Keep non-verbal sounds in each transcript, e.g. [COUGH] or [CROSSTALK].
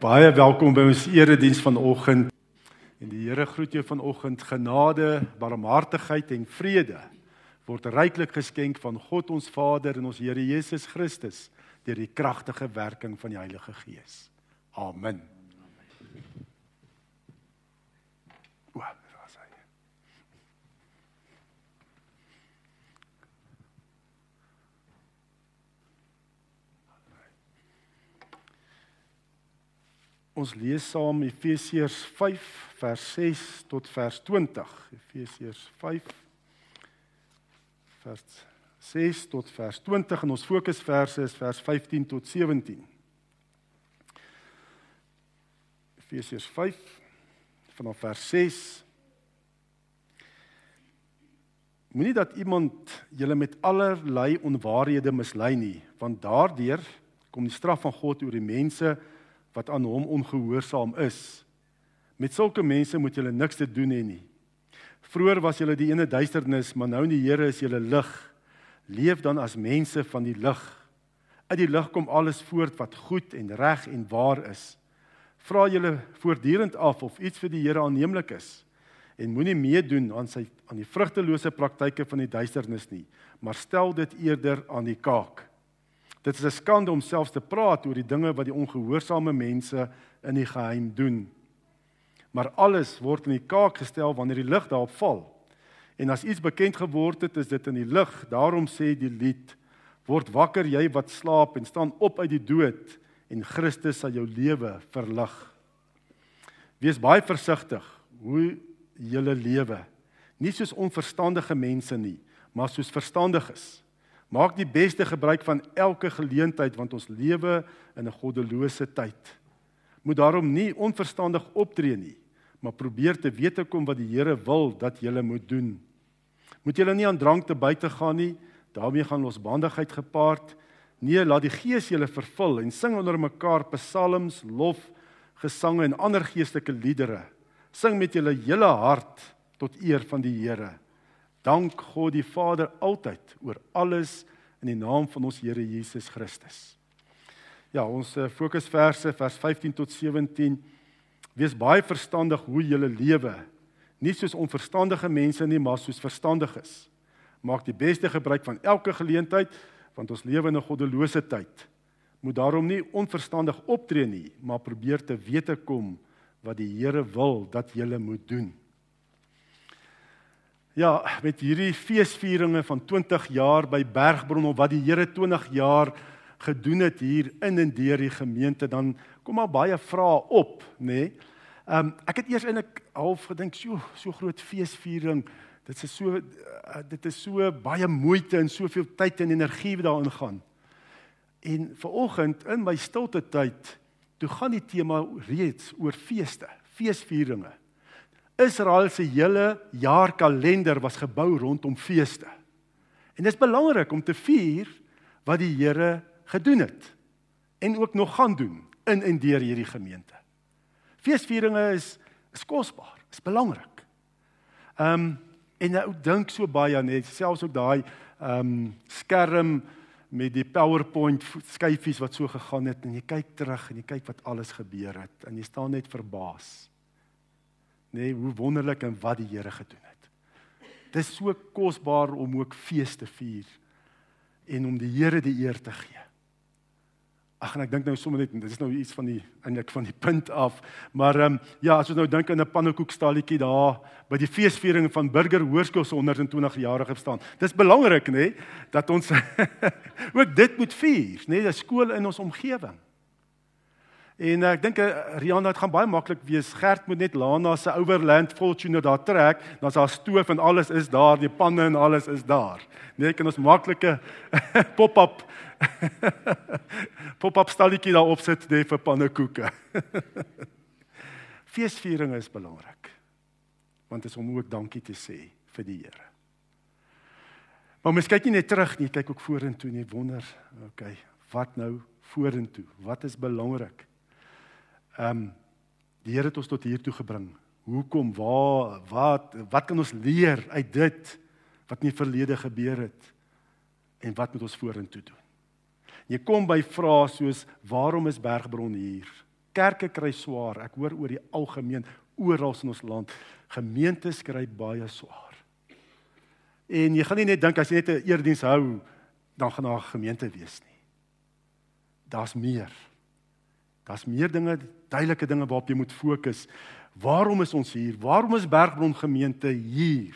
Baie welkom by ons erediens vanoggend. En die Here groet jou vanoggend genade, barmhartigheid en vrede word ryklik geskenk van God ons Vader en ons Here Jesus Christus deur die kragtige werking van die Heilige Gees. Amen. Ons lees saam Efesiërs 5 vers 6 tot vers 20. Efesiërs 5 vers 6 tot vers 20 en ons fokusverse is vers 15 tot 17. Efesiërs 5 vanaf vers 6 Moenie dat iemand julle met allerlei onwaarhede mislei nie, want daardeur kom die straf van God oor die mense wat aan hom ongehoorsaam is. Met sulke mense moet julle niks te doen hê nie. Vroer was julle die ene duisternis, maar nou in die Here is julle lig. Leef dan as mense van die lig. Uit die lig kom alles voort wat goed en reg en waar is. Vra julle voortdurend af of iets vir die Here aanneemlik is en moenie meedoen aan sy aan die vrugtelose praktyke van die duisternis nie, maar stel dit eerder aan die kaak. Dit is 'n skande om selfs te praat oor die dinge wat die ongehoorsame mense in die geheim doen. Maar alles word in die kaak gestel wanneer die lig daarop val. En as iets bekend geword het, is dit in die lig. Daarom sê die lied: Word wakker jy wat slaap en staan op uit die dood en Christus sal jou lewe verlig. Wees baie versigtig hoe jy lewe. Nie soos onverstandige mense nie, maar soos verstandiges. Maak die beste gebruik van elke geleentheid want ons lewe in 'n goddelose tyd. Moet daarom nie onverstandig optree nie, maar probeer te wete kom wat die Here wil dat jy moet doen. Moet jy nie aan drank te buite gaan nie, daarmee gaan losbandigheid gepaard. Nee, laat die Gees julle vervul en sing onder mekaar psalms, lof, gesange en ander geestelike liedere. Sing met julle hele hart tot eer van die Here. Dank God die Vader altyd oor alles in die naam van ons Here Jesus Christus. Ja, ons eh, fokusverse vers 15 tot 17. Wees baie verstandig hoe jy lewe. Nie soos onverstandige mense nie, maar soos verstandiges. Maak die beste gebruik van elke geleentheid want ons lewe in 'n goddelose tyd. Moet daarom nie onverstandig optree nie, maar probeer te wete kom wat die Here wil dat jy moet doen. Ja, met hierdie feesvieringe van 20 jaar by Bergbron of wat die Here 20 jaar gedoen het hier in en deur die gemeente, dan kom al baie vrae op, nê? Nee? Ehm um, ek het eers eintlik half gedink, so so groot feesviering, dit is so uh, dit is so baie moeite en soveel tyd en energie wat daarin gaan. En vanoggend in my stilte tyd, toe gaan die tema reeds oor feeste, feesvieringe. Israel se hele jaarkalender was gebou rondom feeste. En dit is belangrik om te vier wat die Here gedoen het en ook nog gaan doen in en deur hierdie gemeente. Feesvieringe is is kosbaar, is belangrik. Ehm um, en nou dink so baie aan net selfs ook daai ehm um, skerm met die PowerPoint skyfies wat so gegaan het en jy kyk terug en jy kyk wat alles gebeur het en jy staan net verbaas nê, nee, hoe wonderlik en wat die Here gedoen het. Dit is so kosbaar om ook fees te vier en om die Here die eer te gee. Ag en ek dink nou sommer net dit is nou iets van die eintlik van die punt af. Maar ehm um, ja, as ons nou dink aan 'n pannekoekstalletjie daar by die feesviering van Burger Hoërskool se 120 jarige bestaan. Dis belangrik nê nee, dat ons [LAUGHS] ook dit moet vier, nê, nee, 'n skool in ons omgewing. En uh, ek dink uh, Rihanna dit gaan baie maklik wees. Gert moet net Lana se Overland Fortuner daar trek, dan's haar stoof en alles is daar, die panne en alles is daar. Nee, kan ons maklike [LAUGHS] pop-up [LAUGHS] pop-up stalletjie daar opsit net vir pannekoeke. [LAUGHS] Feesviering is belangrik. Want dit is om ook dankie te sê vir die Here. Maar mens kyk nie net terug nie, kyk ook vorentoe en jy wonder, okay, wat nou vorentoe? Wat is belangrik? Ehm um, die Here het ons tot hier toe gebring. Hoekom? Waar? Wat? Wat kan ons leer uit dit wat in die verlede gebeur het? En wat moet ons vorentoe doen? Jy kom by vrae soos waarom is Bergbron hier? Kerke kry swaar. Ek hoor oor die algemeen oral in ons land. Gemeentes kry baie swaar. En jy gaan nie net dink as jy net 'n erediens hou, dan gaan daar 'n gemeente wees nie. Daar's meer. Daar's meer dinge, duidelike dinge waarop jy moet fokus. Waarom is ons hier? Waarom is Bergbron gemeente hier?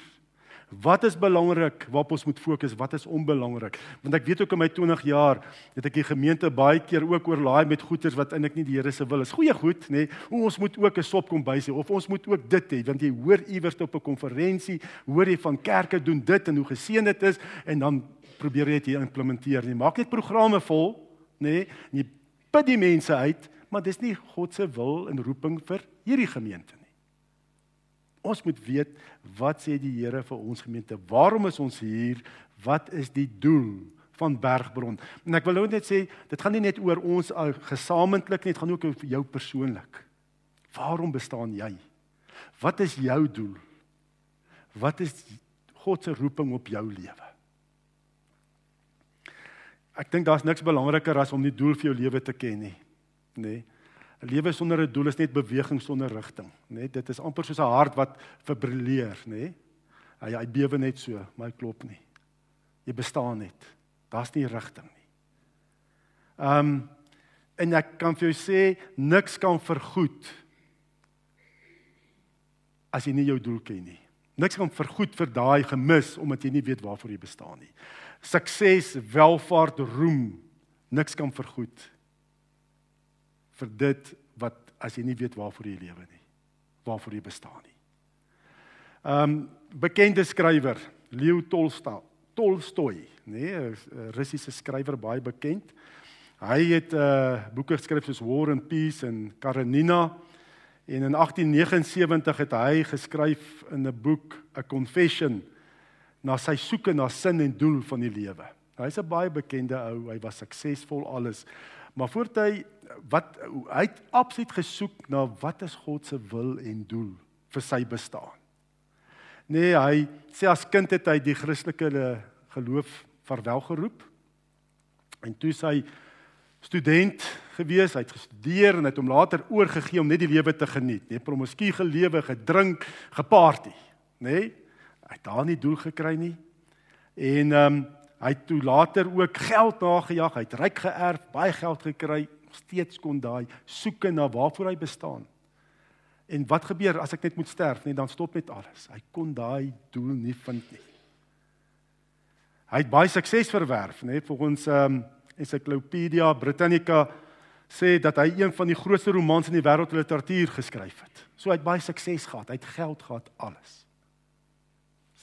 Wat is belangrik waarop ons moet fokus? Wat is onbelangrik? Want ek weet ook in my 20 jaar het ek die gemeente baie keer ook oorlaai met goeders wat eintlik nie die Here se wil is. Goeie goed, nê? Nee, ons moet ook 'n sop kom bys hê of ons moet ook dit hê want jy hoor iewers op 'n konferensie, hoor jy van kerke doen dit en hoe geseën dit is en dan probeer jy dit implementeer. Jy maak net programme vol, nê? Nee, jy put die mense uit, maar dis nie God se wil en roeping vir hierdie gemeente nie. Ons moet weet wat sê die Here vir ons gemeente? Waarom is ons hier? Wat is die doel van Bergbron? En ek wil nou net sê, dit gaan nie net oor ons gesamentlik nie, dit gaan ook oor jou persoonlik. Waarom bestaan jy? Wat is jou doel? Wat is God se roeping op jou lewe? Ek dink daar's niks belangriker as om die doel vir jou lewe te ken nie. Nê? Nee. 'n Lewe sonder 'n doel is net beweging sonder rigting, né? Nee, dit is amper soos 'n hart wat fibrilleer, né? Nee? Hy hy bewe net so, maar hy klop nie. Jy bestaan net. Daar's nie rigting nie. Ehm um, en ek kan vir jou sê niks kan vergoed as jy nie jou doel ken nie. Niks kan vergoed vir daai gemis omdat jy nie weet waarvoor jy bestaan nie. Sukses, welvaart, roem, niks kan vergoed vir dit wat as jy nie weet waarvoor jy lewe nie, waarvoor jy bestaan nie. Um bekende skrywer Leo Tolstoy, Tolstoy, nee, 'n Russiese skrywer baie bekend. Hy het 'n uh, boeke geskryf soos War and Peace en Karenina en in 1879 het hy geskryf in 'n boek A Confession na sy soeke na sin en doel van die lewe. Hy's 'n baie bekende ou, hy was suksesvol alles. Maar voordat hy wat hy het absoluut gesoek na wat is God se wil en doel vir sy bestaan. Nee, hy sê as kind het hy die Christelike geloof verwelgeroep. En toe sy student gewees, hy het gestudeer en het hom later oorgegee om net die lewe te geniet, nee, promiskuur gelewe, gedrink, geparty, nê? Nee, hy het daar nie doel gekry nie. En ehm um, Hy het toe later ook geld nagejaag, hy het ryk geërf, baie geld gekry, steeds kon daai soeke na waarvoor hy bestaan. En wat gebeur as ek net moet sterf, nee, dan stop net alles. Hy kon daai doel nie vind nie. Hy het baie sukses verwerf, nê, nee, volgens ehm um, Encyclopedia Britannica sê dat hy een van die grootste romans in die wêreldliteratuur geskryf het. So hy het baie sukses gehad, hy het geld gehad, alles.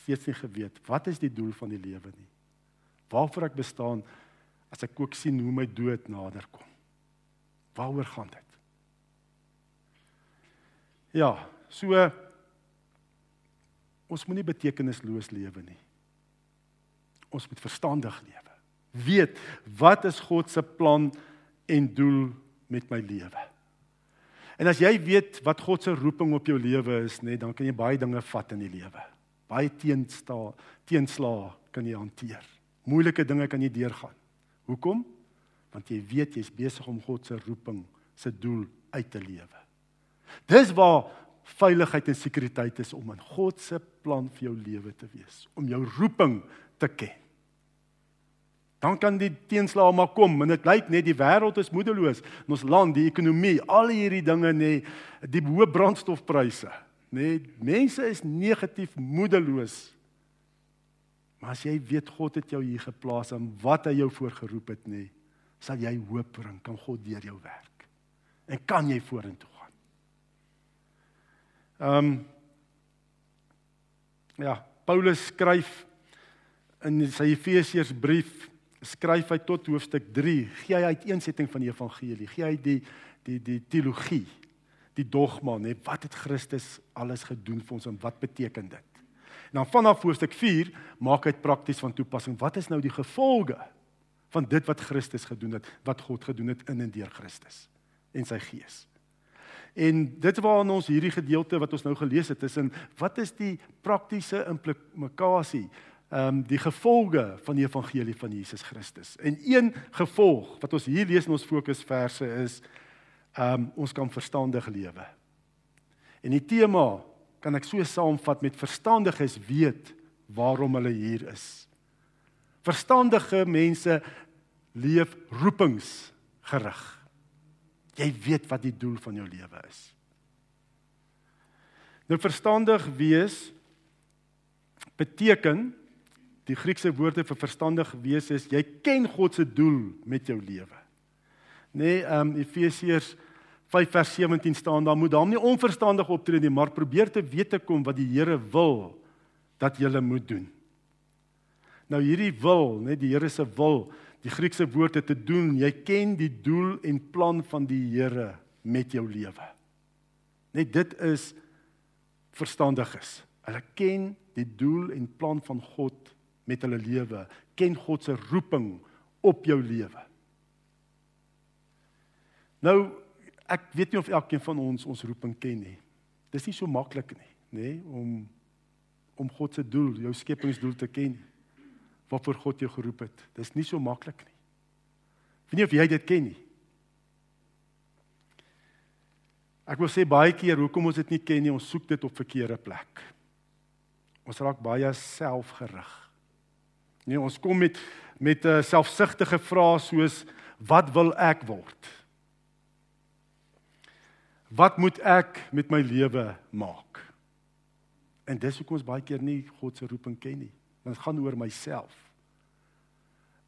Steeds nie geweet wat is die doel van die lewe nie waarvoor ek bestaan as ek ook sien hoe my dood nader kom. Waaroor gaan dit? Ja, so ons moenie betekenisloos lewe nie. Ons moet verstandig lewe. Weet wat is God se plan en doel met my lewe? En as jy weet wat God se roeping op jou lewe is, nê, dan kan jy baie dinge vat in die lewe. Baie teensta teenslae kan jy hanteer. Moeilike dinge kan jy deurgaan. Hoekom? Want jy weet jy's besig om God se roeping, se doel uit te lewe. Dis waar veiligheid en sekuriteit is om in God se plan vir jou lewe te wees, om jou roeping te ken. Dan kan die teenslae maar kom en dit lyk net die wêreld is moedeloos. Ons land, die ekonomie, al hierdie dinge nê, die hoë brandstofpryse, nê, mense is negatief moedeloos Maar as jy weet God het jou hier geplaas en wat hy jou voorgeroep het nê, sal jy hoop bring, kan God deur jou werk. En kan jy vorentoe gaan. Ehm um, Ja, Paulus skryf in sy Efesiërsbrief skryf hy tot hoofstuk 3, gee hy uiteensetting van die evangelie, gee hy die die die teologie, die dogma, nê, wat het Christus alles gedoen vir ons en wat beteken dit? En dan vanaf hoofstuk 4 maak hy dit prakties van toepassing. Wat is nou die gevolge van dit wat Christus gedoen het, wat God gedoen het in en deur Christus en sy gees? En dit waarna ons hierdie gedeelte wat ons nou gelees het, is in wat is die praktiese implikasie, ehm um, die gevolge van die evangelie van Jesus Christus. En een gevolg wat ons hier lees in ons fokusverse is ehm um, ons kan verstandig lewe. En die tema kan ek so saamvat met verstandiges weet waarom hulle hier is. Verstandige mense leef roepingsgerig. Jy weet wat die doel van jou lewe is. Nou verstandig wees beteken die Griekse woorde vir verstandig wees is jy ken God se doel met jou lewe. Nee, ehm um, Efesiërs 5 vers 17 staan daar moet daarom nie onverstandig optree nie, maar probeer te weet te kom wat die Here wil dat jy moet doen. Nou hierdie wil, net die Here se wil, die Griekse woord het te doen, jy ken die doel en plan van die Here met jou lewe. Net dit is verstandig is. Hulle ken die doel en plan van God met hulle lewe, ken God se roeping op jou lewe. Nou ek weet nie of elkeen van ons ons roeping ken nie. Dis nie so maklik nie, nê, om om God se doel, jou skepingsdoel te ken. Waarvoor God jou geroep het. Dis nie so maklik nie. Weet nie of jy dit ken nie. Ek wil sê baie keer hoekom ons dit nie ken nie, ons soek dit op verkeerde plek. Ons raak baie selfgerig. Nee, ons kom met met 'n selfsugtige vrae soos wat wil ek word? Wat moet ek met my lewe maak? En dis hoekom ons baie keer nie God se roeping ken nie. Dit gaan oor myself.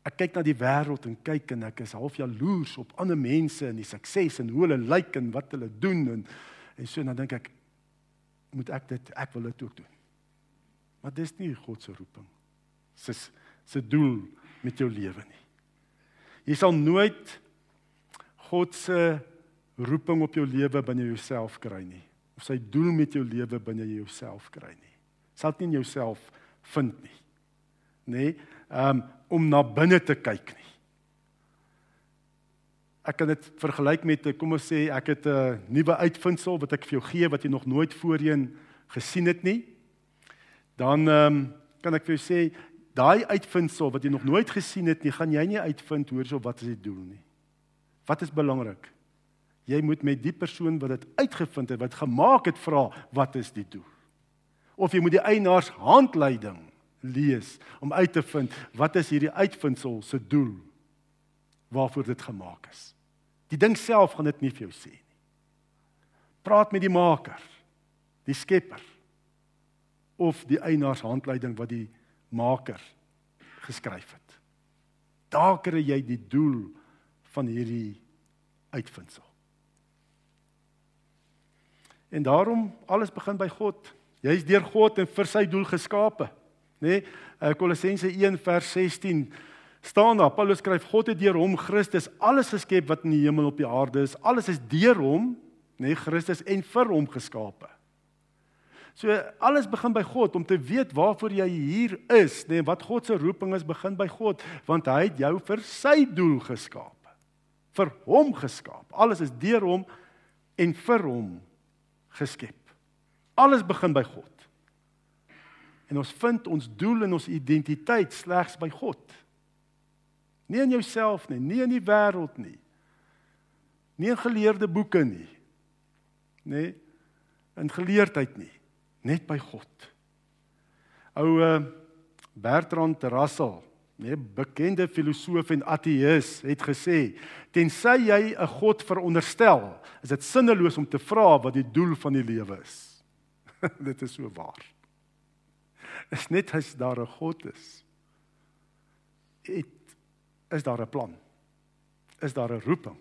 Ek kyk na die wêreld en kyk en ek is half jaloers op ander mense en die sukses en hoe hulle lyk en wat hulle doen en en so dan dink ek moet ek dit ek wil dit ook doen. Maar dis nie God se roeping. Dis se doel met jou lewe nie. Jy sal nooit God se roeping op jou lewe binne jouself kry nie. Of sy doel met jou lewe binne jouself kry nie. Sal dit nie in jouself vind nie. Nê? Nee, um om na binne te kyk nie. Ek kan dit vergelyk met kom ons sê ek het 'n nuwe uitvindsel wat ek vir jou gee wat jy nog nooit voorheen gesien het nie. Dan um kan ek vir jou sê daai uitvindsel wat jy nog nooit gesien het nie, gaan jy nie uitvind hoor so wat is die doel nie. Wat is belangrik? Jy moet met die persoon wat dit uitgevind het, wat gemaak het, vra wat is die doel? Of jy moet die eienaars handleiding lees om uit te vind wat is hierdie uitvindsel se doel waarvoor dit gemaak is. Die ding self gaan dit nie vir jou sê nie. Praat met die maker, die skepper of die eienaars handleiding wat die maker geskryf het. Daar kry jy die doel van hierdie uitvindsel. En daarom alles begin by God. Jy is deur God en vir sy doel geskape. Nê? Nee? Kolossense 1 vers 16 staan daar. Paulus skryf God het deur hom Christus alles geskep wat in die hemel op die aarde is. Alles is deur hom, nê, nee, Christus en vir hom geskape. So alles begin by God om te weet waarvoor jy hier is, nê, nee, wat God se roeping is, begin by God, want hy het jou vir sy doel geskape. Vir hom geskaap. Alles is deur hom en vir hom geskep. Alles begin by God. En ons vind ons doel en ons identiteit slegs by God. Nie in jouself nie, nie in die wêreld nie. Nie in geleerde boeke nie. Nê? Nee, in geleerdheid nie, net by God. Ou uh, Bertrand Russell Nee, bekende filosoof en ateïs het gesê, tensy jy 'n God veronderstel, is dit sinneloos om te vra wat die doel van die lewe is. [LAUGHS] dit is so waar. Is net as daar 'n God is, het is daar 'n plan. Is daar 'n roeping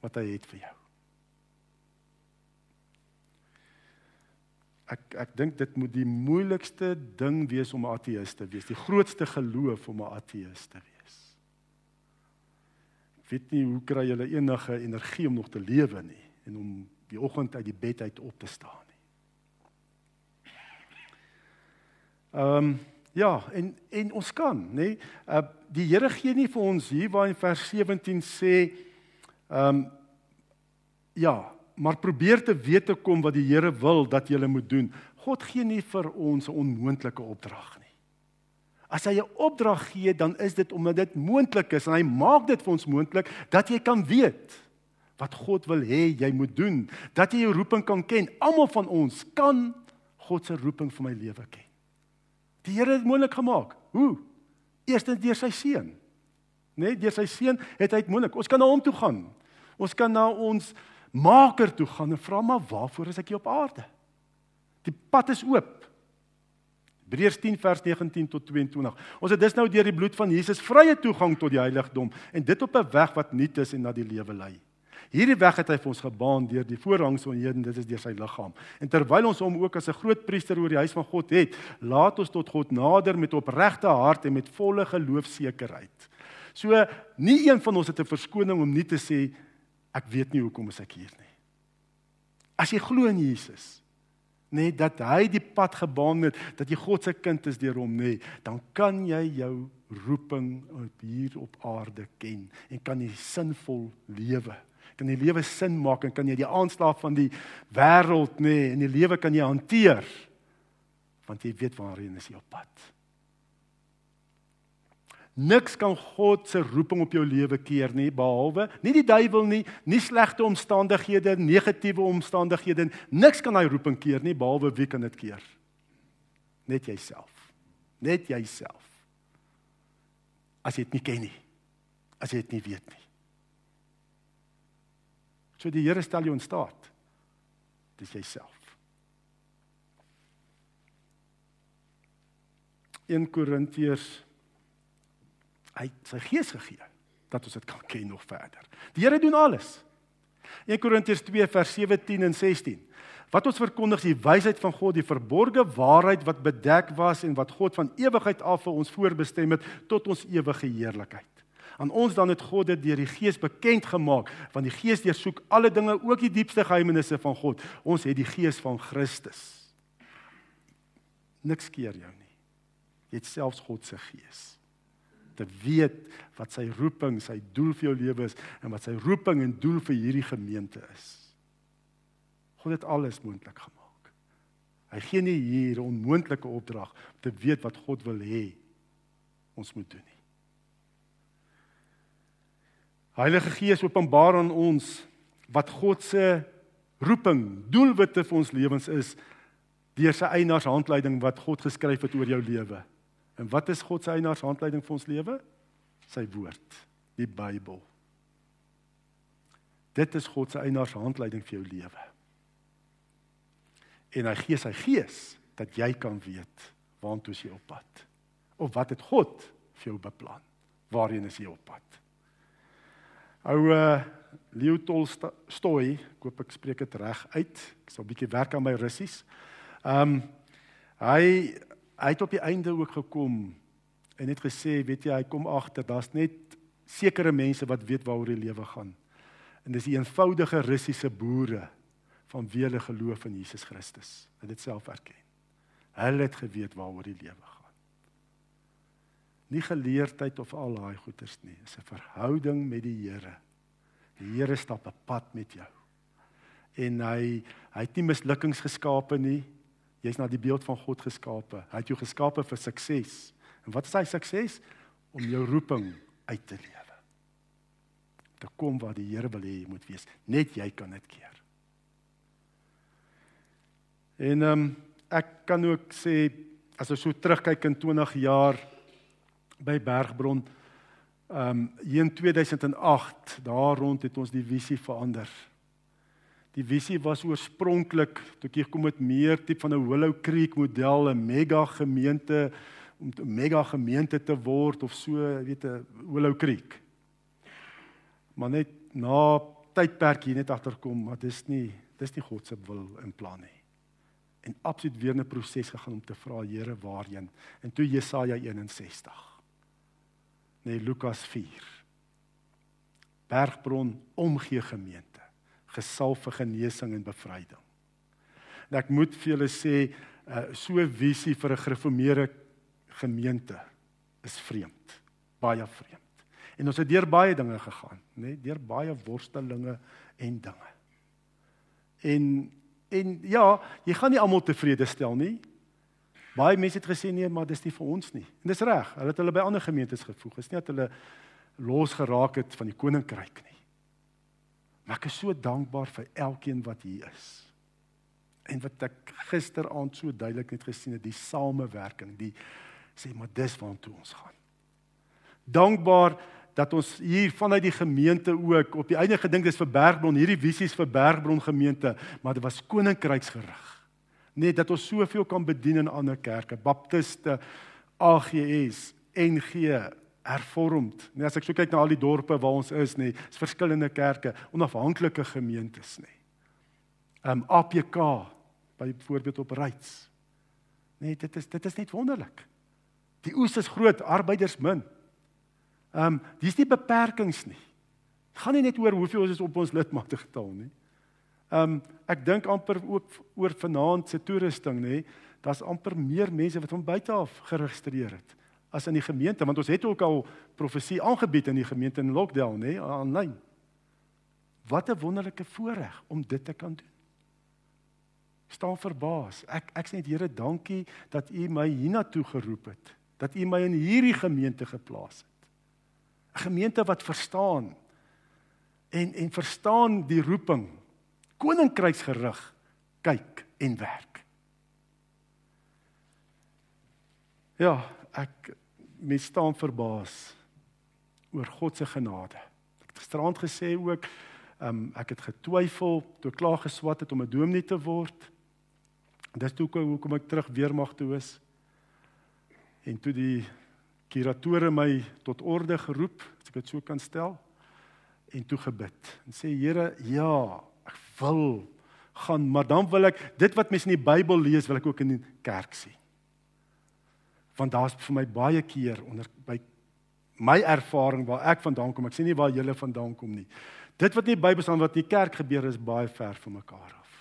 wat hy het vir jou? ek ek dink dit moet die moeilikste ding wees om 'n ateïs te wees, die grootste geloof om 'n ateïs te wees. Ek weet nie hoe kry jy enige energie om nog te lewe nie en om die oggend uit die bed uit op te staan nie. Ehm um, ja, en en ons kan, nê? Nee, uh die Here gee nie vir ons hier waar in vers 17 sê ehm um, ja, maar probeer te weet te kom wat die Here wil dat jy moet doen. God gee nie vir ons 'n onmoontlike opdrag nie. As hy 'n opdrag gee, dan is dit omdat dit moontlik is en hy maak dit vir ons moontlik dat jy kan weet wat God wil hê jy moet doen, dat jy jou roeping kan ken. Almal van ons kan God se roeping vir my lewe ken. Die Here het moontlik gemaak. Hoe? Eerstens deur sy seun. Net deur sy seun het hy dit moontlik. Ons kan na hom toe gaan. Ons kan na ons Maker toe gaan en vra maar waarvoor is ek hier op aarde? Die pad is oop. Hebreërs 10 vers 19 tot 22. Ons het dus nou deur die bloed van Jesus vrye toegang tot die heiligdom en dit op 'n weg wat nuut is en na die lewe lei. Hierdie weg het hy vir ons gebaan deur die voorhangs van Here en dit is deur sy liggaam. En terwyl ons hom ook as 'n groot priester oor die huis van God het, laat ons tot God nader met opregte hart en met volle geloofsekerheid. So nie een van ons het 'n verskoning om nie te sê ek weet nie hoekom is ek hier nie. As jy glo in Jesus, nê, nee, dat hy die pad gebaan het, dat jy God se kind is deur hom, nê, nee, dan kan jy jou roeping op hier op aarde ken en kan jy sinvol lewe. Kan jy lewe sin maak en kan jy die aanslag van die wêreld nê nee, en die lewe kan jy hanteer want jy weet waarheen is jy op pad. Niks kan God se roeping op jou lewe keer nie behalwe nie die duiwel nie, nie slegte omstandighede, negatiewe omstandighede. Niks kan hy roeping keer nie behalwe wie kan dit keer? Net jouself. Net jouself. As jy dit nie ken nie. As jy dit nie weet nie. So die Here stel jou in staat. Dis jouself. 1 Korintiërs hy sy gees gegee dat ons dit kan ken nog verder. Die Here doen alles. 1 Korintiërs 2 vers 17 en 16. Wat ons verkondig is die wysheid van God, die verborgde waarheid wat bedek was en wat God van ewigheid af vir ons voorbestem het tot ons ewige heerlikheid. Aan ons dan het God dit deur die Gees bekend gemaak, want die Gees deursoek alle dinge, ook die diepste geheimenisse van God. Ons het die Gees van Christus. Niks keer jou nie. Jy het selfs God se Gees te weet wat sy roeping, sy doel vir jou lewe is en wat sy roeping en doel vir hierdie gemeente is. God het alles moontlik gemaak. Hy gee nie hier 'n onmoontlike opdrag om te weet wat God wil hê ons moet doen nie. Heilige Gees openbaar aan ons wat God se roeping, doelwitte vir ons lewens is deur sy eienaars handleiding wat God geskryf het oor jou lewe. En wat is God se eienaars handleiding vir ons lewe? Sy woord, die Bybel. Dit is God se eienaars handleiding vir jou lewe. En hy gee sy gees dat jy kan weet waartoe jy op pad. Of wat het God vir jou beplan? Waarheen is jy op pad? Ou uh Leo Tolstoy, ek hoop ek spreek dit reg uit. Ek sal 'n bietjie werk aan my Russies. Um hy hy het op die einde ook gekom en het gesê, weet jy, hy kom agter, daar's net sekere mense wat weet waaroor die lewe gaan. En dis die eenvoudige Russiese boere van wie hulle geloof in Jesus Christus. Hulle het dit self erken. Hulle het geweet waaroor die lewe gaan. Nie geleerdheid of al daai goeters nie, dis 'n verhouding met die Here. Die Here stap 'n pad met jou. En hy hy het nie mislukkings geskape nie. Jy's na die beeld van God geskape. Hy het jou geskape vir sukses. En wat is hy sukses? Om jou roeping uit te lewe. Te kom waar die Here wil hê jy moet wees. Net jy kan dit keer. En ehm um, ek kan ook sê as ons so terugkyk in 20 jaar by Bergbron ehm um, hier in 2008 daar rond het ons die visie verander. Die visie was oorspronklik toe ek hier kom met meer tipe van 'n Willow Creek model, 'n mega gemeente om 'n mega gemeente te word of so, weet 'n Willow Creek. Maar net na tydperk hier net agterkom, maar dis nie dis nie God se wil en plan nie. En absoluut weer 'n proses gegaan om te vra Here waarheen. En toe Jesaja 61. Nee, Lukas 4. Bergbron omgee gemeente gesalf vir genesing en bevryding. En ek moet vir julle sê, uh, so 'n visie vir 'n gereformeerde gemeente is vreemd, baie vreemd. En ons het deur baie dinge gegaan, nê, nee, deur baie worstelinge en dinge. En en ja, jy gaan nie almal tevrede stel nie. Baie mense het gesê nee, maar dis nie vir ons nie. En dis reg. Hulle het hulle by ander gemeentes gevoeg. Dit is nie dat hulle los geraak het van die koninkryk nie. Maar ek is so dankbaar vir elkeen wat hier is. En wat ek gisteraand so duidelik net gesien het, die samewerking, die sê maar dis waartoe ons gaan. Dankbaar dat ons hier vanuit die gemeente ook op die einde gedink dis vir Bergbron, hierdie visies vir Bergbron gemeente, maar dit was koninkryksgerig. Net dat ons soveel kan bedien in ander kerke, Baptiste, AGS, NG, hervormd. Nee, as ek so kyk na al die dorpe waar ons is, nê, is verskillende kerke, onafhanklike gemeentes, nê. Um APK byvoorbeeld op Ryds. Nee, dit is dit is net wonderlik. Die oes is groot, arbeiders min. Um dis nie beperkings nie. Dit gaan nie net oor hoeveel ons op ons lidmate getal nie. Um ek dink amper ook oor vanaand se toerusting, nê. Daar's amper meer mense wat van buite af geregistreer het as in die gemeente want ons het ook al profesie aangebied in die gemeente in Lockdown nê aanlyn. Wat 'n wonderlike voorreg om dit te kan doen. Staan verbaas. Ek ek sê net Here dankie dat U my hiernatoe geroep het. Dat U my in hierdie gemeente geplaas het. 'n Gemeente wat verstaan en en verstaan die roeping. Koninkryksgerig kyk en werk. Ja, ek mens staan verbaas oor God se genade. Ek het gisterand gesê ook, um, ek het getwyfel toe ek klaar geswat het om 'n dominee te word. Dis toe hoekom ek terug weermag toe is. En toe die kuratore my tot orde geroep, as ek dit so kan stel, en toe gebid en sê Here, ja, ek wil gaan, maar dan wil ek dit wat mense in die Bybel lees, wil ek ook in die kerk sien want daar's vir my baie keer onder by my ervaring waar ek vandaan kom, ek sê nie waar julle vandaan kom nie. Dit wat in die Bybel staan wat in die kerk gebeur is baie ver van mekaar af.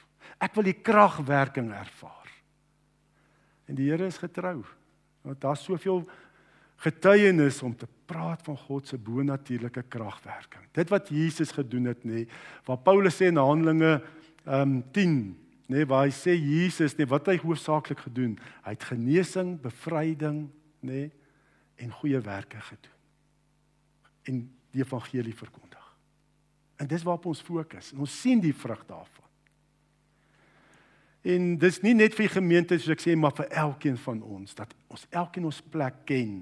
Ek wil die kragwerking ervaar. En die Here is getrou. Want daar's soveel getuienis om te praat van God se bonatuurlike kragwerking. Dit wat Jesus gedoen het nê, waar Paulus sê in Handelinge um, 10 nê waar hy sê Jesus nê wat hy hoofsaaklik gedoen? Hy het genesing bevryding nê en goeie werke gedoen. En die evangelie verkondig. En dis waarop ons fokus. En ons sien die vrug daarvan. En dis nie net vir gemeentes soos ek sê maar vir elkeen van ons dat ons elkeen ons plek ken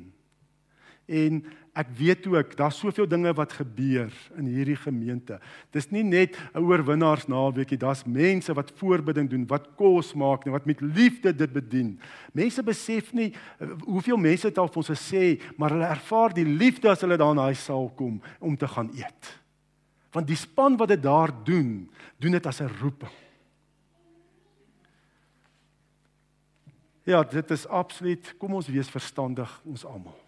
En ek weet ook daar's soveel dinge wat gebeur in hierdie gemeente. Dis nie net 'n oorwinnaars naweekie, daar's mense wat voorbidding doen, wat kos maak en wat met liefde dit bedien. Mense besef nie eh, hoeveel mense dit al vir ons gesê, maar hulle ervaar die liefde as hulle daar in daai saal kom om te gaan eet. Want die span wat dit daar doen, doen dit as 'n roeping. Ja, dit is absoluut, kom ons wees verstandig ons almal.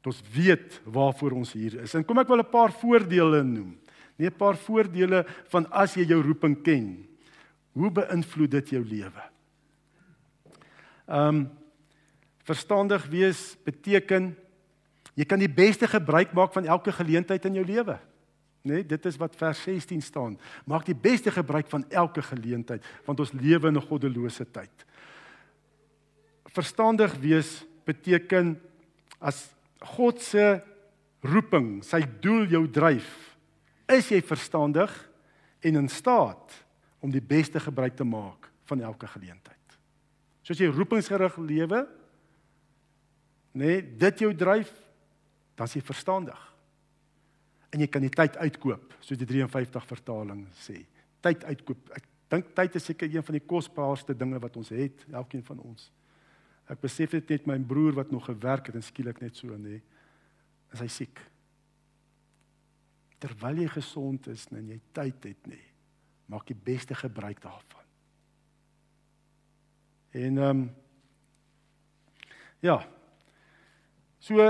Dat ons weet waarvoor ons hier is. En kom ek wil 'n paar voordele noem. Nee, 'n paar voordele van as jy jou roeping ken. Hoe beïnvloed dit jou lewe? Ehm um, verstandig wees beteken jy kan die beste gebruik maak van elke geleentheid in jou lewe. Nee, dit is wat vers 16 staan. Maak die beste gebruik van elke geleentheid want ons lewe in 'n goddelose tyd. Verstandig wees beteken as God se roeping, sy doel jou dryf, is jy verstandig en in staat om die beste gebruik te maak van elke geleentheid. Soos jy roepingsgerig lewe, nê, nee, dit jou dryf, dan is jy verstandig. En jy kan die tyd uitkoop, soos die 53 vertaling sê. Tyd uitkoop. Ek dink tyd is seker een van die kosbaarste dinge wat ons het, elkeen van ons. Ek besef dit net my broer wat nog gewerk het en skielik net so nê. Is hy siek? Terwyl jy gesond is en jy tyd het nê, maak die beste gebruik daarvan. En ehm um, ja. So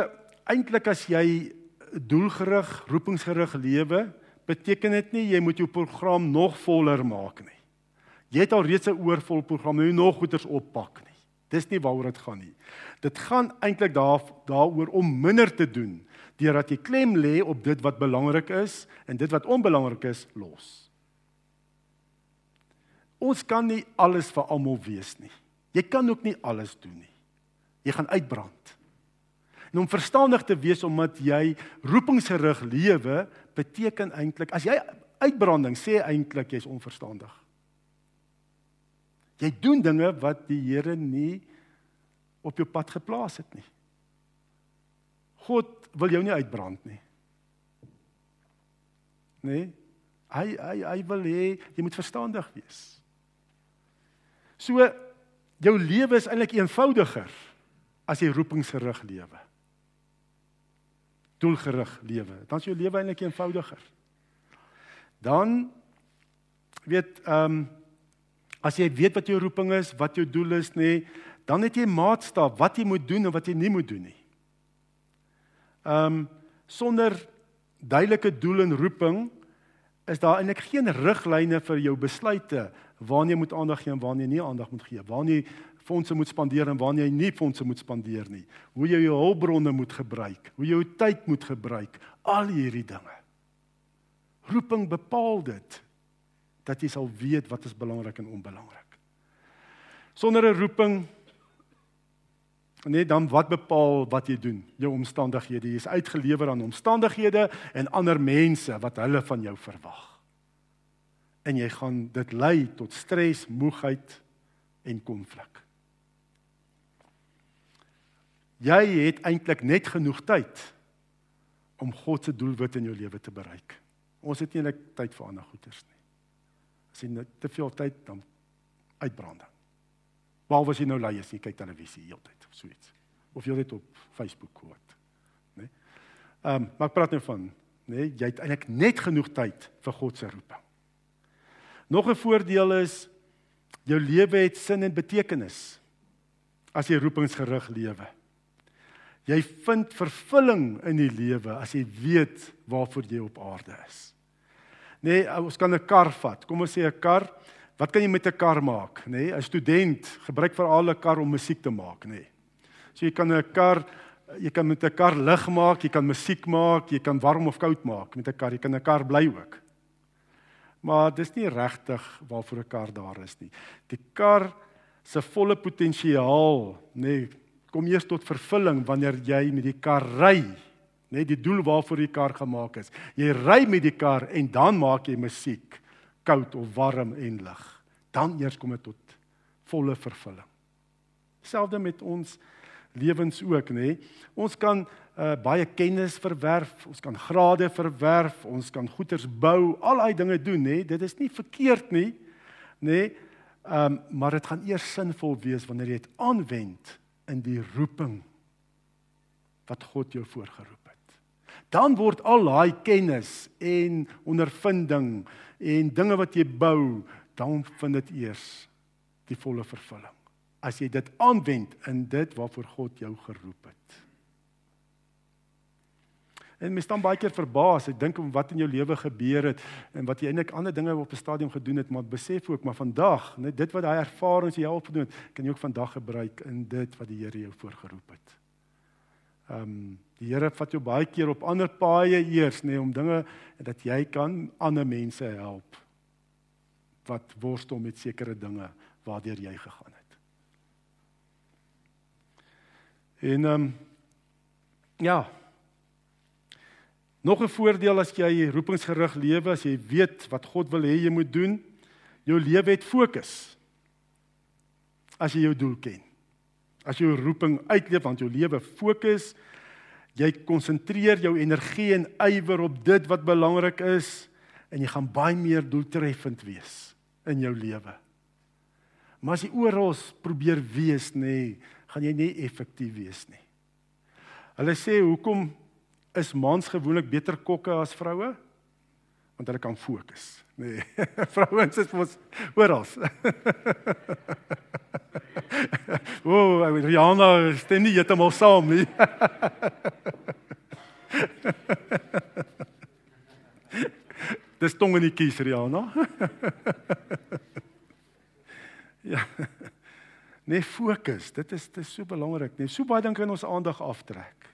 eintlik as jy doelgerig, roepingsgerig lewe, beteken dit nie jy moet jou program nog voller maak nie. Jy het al reeds 'n oorvol program, jy nog goeders oppak nie. Dis nie waaroor dit gaan nie. Dit gaan eintlik daar daaroor om minder te doen deurdat jy klem lê op dit wat belangrik is en dit wat onbelangrik is los. Ons kan nie alles vir almal wees nie. Jy kan ook nie alles doen nie. Jy gaan uitbrand. En om verstandig te wees omdat jy roepingsgerig lewe beteken eintlik as jy Uitbranding sê eintlik jy's onverstandig. Jy doen dinge wat die Here nie op jou pad geplaas het nie. God wil jou nie uitbrand nie. Nee. Hy hy hy wil hê jy moet verstandig wees. So jou lewe is eintlik eenvoudiger as jy roepingsgerig lewe. Doelgerig lewe. Dan is jou lewe eintlik eenvoudiger. Dan weet ehm um, as jy weet wat jou roeping is, wat jou doel is nê, nee, dan het jy maatstaf wat jy moet doen en wat jy nie moet doen nie. Ehm um, sonder duidelike doel en roeping is daar eintlik geen riglyne vir jou besluite waarna jy moet aandag gee en waarna jy nie aandag moet gee. Waarna jy fondse moet spandeer en waarna jy nie fondse moet spandeer nie. Hoe jy jou hulpbronne moet gebruik, hoe jy jou tyd moet gebruik, al hierdie dinge. Roeping bepaal dit dat jy sal weet wat is belangrik en onbelangrik. Sonder 'n roeping Nee, dan wat bepaal wat jy doen? Jou omstandighede. Jy is uitgelewer aan omstandighede en ander mense wat hulle van jou verwag. En jy gaan dit lei tot stres, moegheid en konflik. Jy het eintlik net genoeg tyd om God se doelwit in jou lewe te bereik. Ons het nie net tyd vir ander goeders nie. As jy te veel tyd dan uitbranding. Behalwe as jy nou lui is, jy kyk televisie heeltyd of so iets. Of jy net op Facebook hoort. Né? Nee? Ehm, um, maar ek praat nou van, né, nee, jy het eintlik net genoeg tyd vir God se roeping. Nog 'n voordeel is jou lewe het sin en betekenis as jy roepingsgerig lewe. Jy vind vervulling in die lewe as jy weet waarvoor jy op aarde is. Nee, ons kan 'n kar vat. Kom ons sê 'n kar, Wat kan jy met 'n kar maak, nê? Nee? 'n Student gebruik veral 'n kar om musiek te maak, nê. Nee? So jy kan 'n kar jy kan met 'n kar lig maak, jy kan musiek maak, jy kan warm of koud maak met 'n kar. Jy kan 'n kar bly ook. Maar dis nie regtig waarvoor 'n kar daar is nie. Die kar se volle potensiaal, nê, nee, kom eers tot vervulling wanneer jy met die kar ry. Net die doel waarvoor die kar gemaak is. Jy ry met die kar en dan maak jy musiek koud of warm en lig. Dan eers kom dit tot volle vervulling. Selfde met ons lewens ook, nê? Ons kan uh, baie kennis verwerf, ons kan grade verwerf, ons kan goederes bou, al daai dinge doen, nê? Dit is nie verkeerd nie, nê? Ehm um, maar dit gaan eers sinvol wees wanneer jy dit aanwend in die roeping wat God jou voorgeroep het. Dan word al daai kennis en ondervinding en dinge wat jy bou, dan vind dit eers die volle vervulling. As jy dit aanwend in dit waarvoor God jou geroep het. En mens staan baie keer verbaas, ek dink om wat in jou lewe gebeur het en wat jy eintlik ander dinge op 'n stadium gedoen het, maar besef ook maar vandag, net dit wat daai ervarings jy help doen, kan jy ook vandag gebruik in dit wat die Here jou voorgeroep het. Ehm um, die Here vat jou baie keer op ander paaie eers nê nee, om dinge dat jy kan ander mense help wat worstel met sekere dinge waardeur jy gegaan het. En ehm um, ja. Nog 'n voordeel as jy roepingsgerig lewe, as jy weet wat God wil hê jy moet doen, jou lewe het fokus. As jy jou doel ken. As jy jou roeping uitleef want jou lewe fokus, jy konsentreer jou energie en ywer op dit wat belangrik is en jy gaan baie meer doeltreffend wees in jou lewe. Maar as jy oral probeer wees nê, nee, gaan jy nie effektief wees nie. Hulle sê hoekom is mans gewoonlik beter kokke as vroue? Want hulle kan fokus. Nee. [LAUGHS] Vrouens is mos oral. [LAUGHS] O, oh, Rihanna stem nie heeltemal saam nie. [LAUGHS] Dis tong in die kies, Rihanna. ja. Nee, fokus. Dit is dit is so belangrik. Nee, so baie dink in ons aandag aftrek.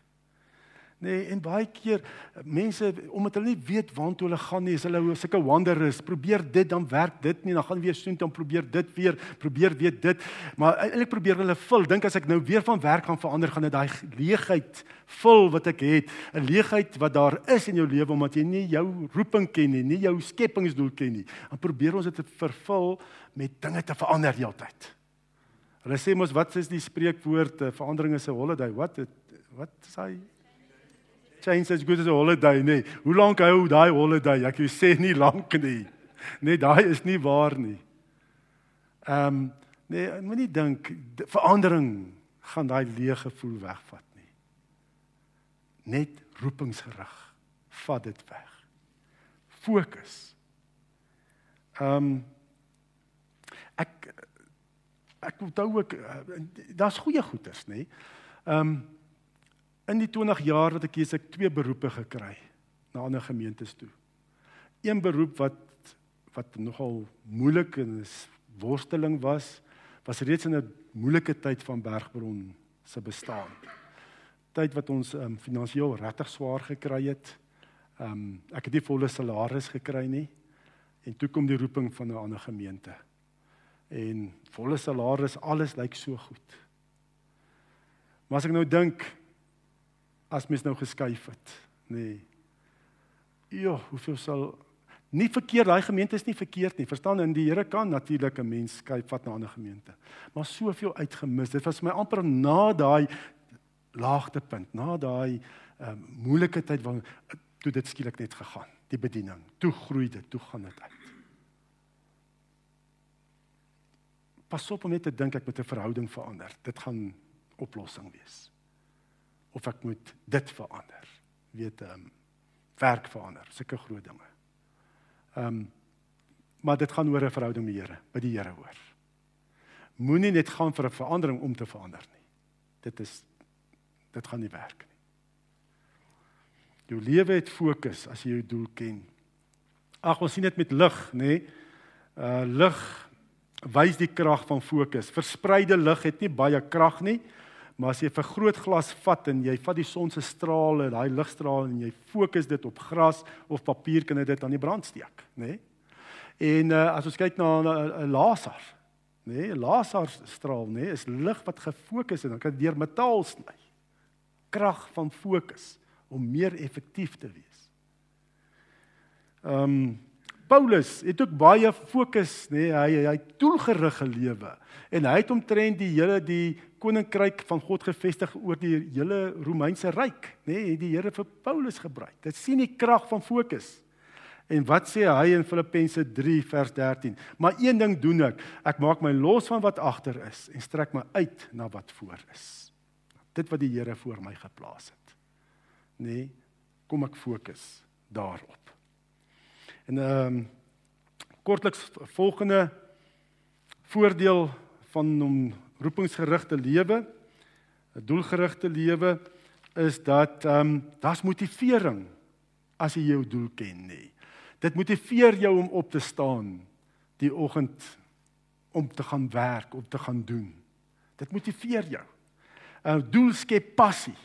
Nee, en baie keer mense omdat hulle nie weet waartoe hulle gaan nie, is hulle sulke wanderers. Probeer dit dan werk dit nie, dan gaan weer soontoe dan probeer dit weer, probeer weer dit. Maar eintlik probeer hulle vul. Dink as ek nou weer van werk gaan verander, gaan dit daai leegheid vul wat ek het. 'n Leegheid wat daar is in jou lewe omdat jy nie jou roeping ken nie, nie jou skepingsdoel ken nie. Dan probeer ons dit vervul met dinge te verander heeltyd. Hulle sê mos wat is die spreekwoord eh, verandering is 'n holiday. Wat wat sê change as good as a holiday, nee. Hoe lank hou daai holiday? Ek sê nie lank nie. Nee, daai is nie waar nie. Ehm um, nee, moenie dink verandering gaan daai leë gevoel wegvat nie. Net roepingsgerig. Vat dit weg. Fokus. Ehm um, ek ek onthou ook eh, daar's goeie goeters, nê? Ehm um, In die 20 jaar wat ek hier is, ek twee beroepe gekry na ander gemeentes toe. Een beroep wat wat nogal moeilik en 'n worsteling was, was reeds in 'n moeilike tyd van Bergbron se bestaan. Tyd wat ons um, finansiëel regtig swaar gekry het. Um ek het nie volle salaris gekry nie en toe kom die roeping van 'n ander gemeente. En volle salaris, alles lyk so goed. Maar as ek nou dink as mens nou geskuif het, nê. Nee. Ja, hoeveel sal nie verkeerd, daai gemeente is nie verkeerd nie. Verstaan, in die Here kan natuurlik 'n mens skuif vat na 'n ander gemeente. Maar soveel uitgemis. Dit was my amper na daai laagtepunt, na daai um, moeilike tyd waar toe dit skielik net gegaan, die bediening. Toe groei dit, toe gaan dit uit. Pas op om net te dink ek moet 'n verhouding verander. Dit gaan oplossing wees of ek moet dit verander. Weet ehm um, werk verander, sulke groot dinge. Ehm um, maar dit gaan oor 'n verhouding met die Here, by die Here hoor. Moenie net gaan vir 'n verandering om te verander nie. Dit is dit gaan nie werk nie. Jou lewe het fokus as jy jou doel ken. Ag ons sien dit met lig, nê? Uh lig wys die krag van fokus. Verspreide lig het nie baie krag nie. Maar as jy 'n vergrootglas vat en jy vat die son se strale, daai ligstrale en jy fokus dit op gras of papier kan dit aan die brand steek, nê? Nee? En uh, as ons kyk na 'n laser, nê, nee, 'n laserstraal, nê, nee, is lig wat gefokus is en dan kan dit deur metaal sny. Krag van fokus om meer effektief te wees. Ehm um, Paulus het ook baie fokus, nê, nee, hy hy doelgerig gelewe en hy het omtrent die hele die koninkryk van God gevestig oor die hele Romeinse ryk, nê, nee, het die Here vir Paulus gebruik. Dit sien die krag van fokus. En wat sê hy in Filippense 3 vers 13? Maar een ding doen ek, ek maak my los van wat agter is en strek my uit na wat voor is. Dit wat die Here voor my geplaas het. Nê, nee, kom ek fokus daarop. En ehm um, kortliks volgende voordeel van om roepingsgerigte lewe, 'n doelgerigte lewe is dat ehm um, daar's motivering as jy jou doel ken nê. Dit motiveer jou om op te staan die oggend om te gaan werk, om te gaan doen. Dit motiveer jou. 'n Doel skep passie.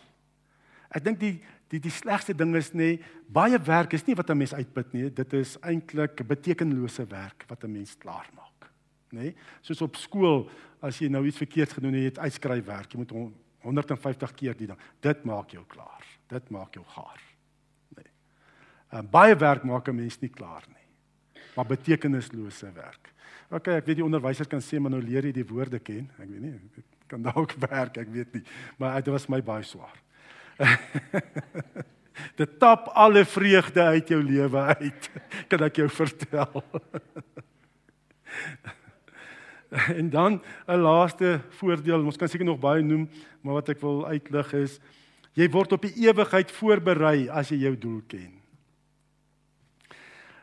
Ek dink die die die slegste ding is nê baie werk is nie wat 'n mens uitput nie dit is eintlik betekenlose werk wat 'n mens klaar maak nê? Soos op skool as jy nou iets verkeerd gedoen het jy het uitskryfwerk jy moet 150 keer die ding. Dit maak jou klaar. Dit maak jou gaar nê? Uh, baie werk maak 'n mens nie klaar nie maar betekenislose werk. Ok ek weet die onderwyser kan sê maar nou leer jy die woorde ken. Ek weet nie kan dalk [LAUGHS] werk ek weet nie maar dit was my baie swaar. [LAUGHS] Dit tap alle vreugde uit jou lewe uit. [LAUGHS] Kan ek jou vertel? [LAUGHS] en dan 'n laaste voordeel, ons kan seker nog baie noem, maar wat ek wil uitlig is jy word op die ewigheid voorberei as jy jou doel ken.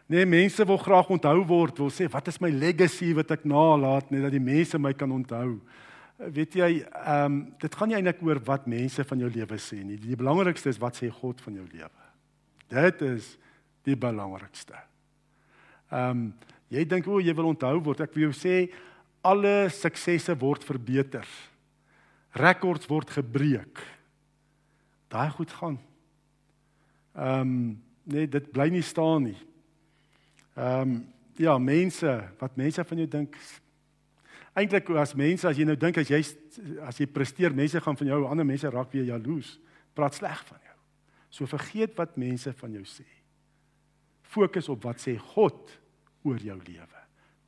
Nee, mense wil graag onthou word, wil sê wat is my legacy wat ek nalaat net dat die mense my kan onthou weet jy, ehm um, dit gaan nie eintlik oor wat mense van jou lewe sê nie. Die belangrikste is wat sê God van jou lewe. Dit is die belangrikste. Ehm um, jy dink o, jy wil onthou word. Ek wil jou sê alle suksesse word verbeter. Rekords word gebreek. Daai goed gaan. Ehm um, nee, dit bly nie staan nie. Ehm um, ja, mense, wat mense van jou dink. Eintlik as mense as jy nou dink as jy as jy presteer, mense gaan van jou ander mense raak weer jaloes, praat sleg van jou. So vergeet wat mense van jou sê. Fokus op wat sê God oor jou lewe.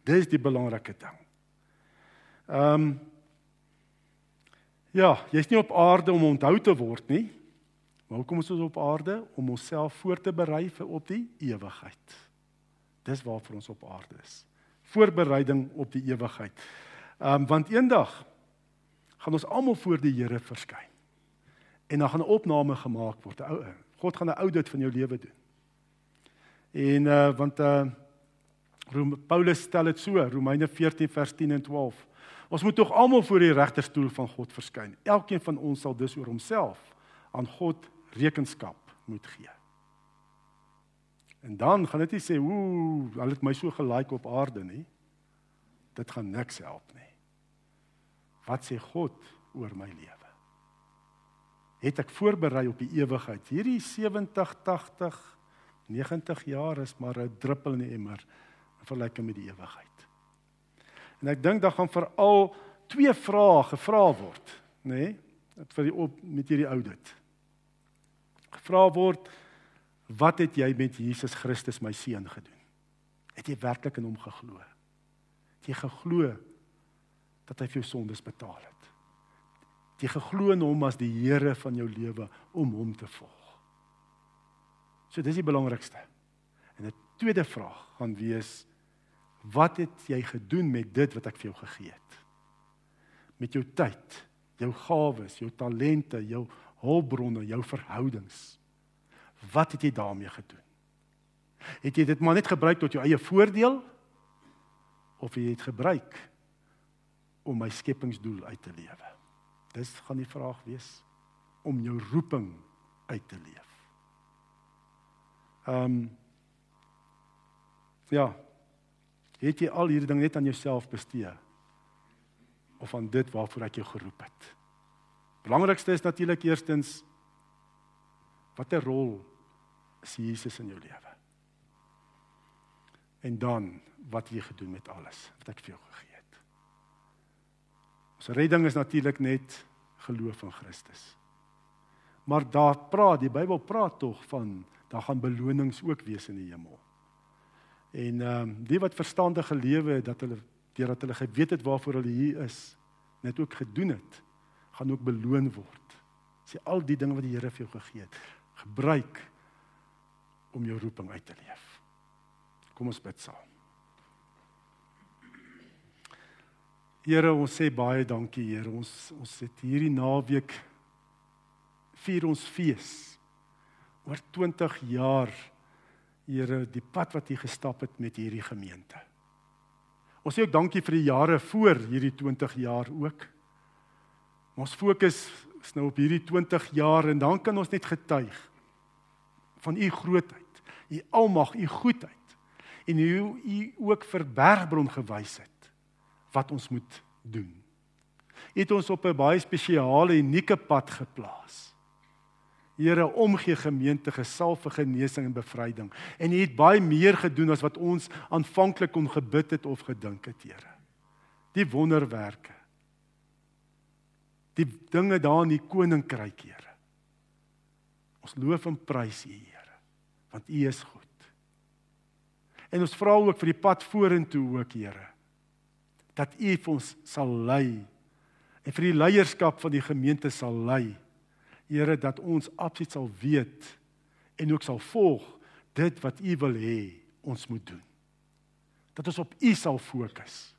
Dis die belangrike ding. Ehm um, Ja, jy's nie op aarde om onthou te word nie. Maar hoekom is ons op aarde? Om onsself voor te berei vir op die ewigheid. Dis waarvoor ons op aarde is. Voorbereiding op die ewigheid. Ehm um, want eendag gaan ons almal voor die Here verskyn. En dan gaan 'n opname gemaak word. Ou God gaan 'n audit van jou lewe doen. En uh want uh Paulus stel dit so, Romeine 14 vers 10 en 12. Ons moet tog almal voor die regterstoel van God verskyn. Elkeen van ons sal dus oor homself aan God rekenskap moet gee. En dan gaan dit nie sê, "Ooh, hulle het my so gelike op aarde nie." Dit gaan niks help nie. Wat sê God oor my lewe? Het ek voorberei op die ewigheid? Hierdie 70, 80, 90 jaar is maar 'n druppel in die emmer in vergelyking met die ewigheid. En ek dink daar gaan veral twee vrae gevra word, nê? Nee? vir die op met hierdie oudit. Gevra word wat het jy met Jesus Christus my seun gedoen? Het jy werklik in hom geglo? Het jy geglo dat hy vir jou sondes betaal het? Het jy geglo in hom as die Here van jou lewe om hom te volg? So dis die belangrikste. En 'n tweede vraag gaan wees Wat het jy gedoen met dit wat ek vir jou gegee het? Met jou tyd, jou gawes, jou talente, jou hulpbronne, jou verhoudings. Wat het jy daarmee gedoen? Het jy dit maar net gebruik tot jou eie voordeel of het jy dit gebruik om my skepingsdoel uit te lewe? Dis gaan die vraag wees om jou roeping uit te leef. Ehm um, Ja, Het jy al hierdie ding net aan jouself bestee? Of aan dit waarvoor ek jou geroep het? Belangrikste is natuurlik eerstens watter rol is Jesus in jou lewe? En dan wat jy gedoen met alles wat ek vir jou gegee het. Ons redding is natuurlik net geloof in Christus. Maar daar praat die Bybel praat tog van daar gaan belonings ook wees in die hemel. En ehm um, die wat verstandige lewe het dat hulle deurdat hulle geweet het waarvoor hulle hier is, net ook gedoen het, gaan ook beloon word. Sê al die dinge wat die Here vir jou gegee het, gebruik om jou roeping uit te leef. Kom ons bid saam. Here, ons sê baie dankie, Here. Ons ons het hierdie naweek vier ons fees oor 20 jaar Here, die pad wat U gestap het met hierdie gemeente. Ons sê ook dankie vir die jare voor hierdie 20 jaar ook. Ons fokus is nou op hierdie 20 jaar en dan kan ons net getuig van U grootheid, U almag, U goedheid en hoe U ook vir Bergbron gewys het wat ons moet doen. U het ons op 'n baie spesiale unieke pad geplaas. Here omgee gemeente gesalf vir genesing en bevryding. En U het baie meer gedoen as wat ons aanvanklik kon gebid het of gedink het, Here. Die wonderwerke. Die dinge daar in die koninkryk, Here. Ons loof en prys U, Here, want U is goed. En ons vra ook vir die pad vorentoe ook, Here, dat U vir ons sal lei en vir die leierskap van die gemeente sal lei. Here dat ons absoluut sal weet en ook sal volg dit wat U wil hê ons moet doen. Dat ons op U sal fokus.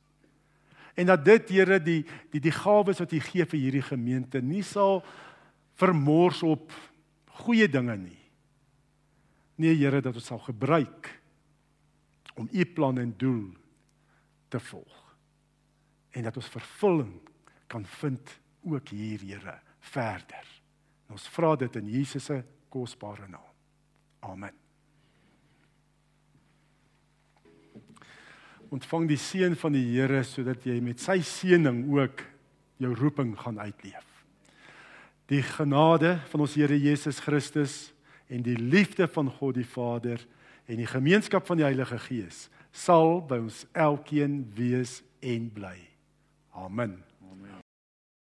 En dat dit Here die die die gawes wat U gee vir hierdie gemeente nie sal vermors op goeie dinge nie. Nee Here dat ons sal gebruik om U plan en doel te volg. En dat ons vervulling kan vind ook hier Here verder. Ons vra dit in Jesus se kosbare naam. Amen. Ontvang die seën van die Here sodat jy met sy seëning ook jou roeping gaan uitleef. Die genade van ons Here Jesus Christus en die liefde van God die Vader en die gemeenskap van die Heilige Gees sal by ons elkeen wees en bly. Amen.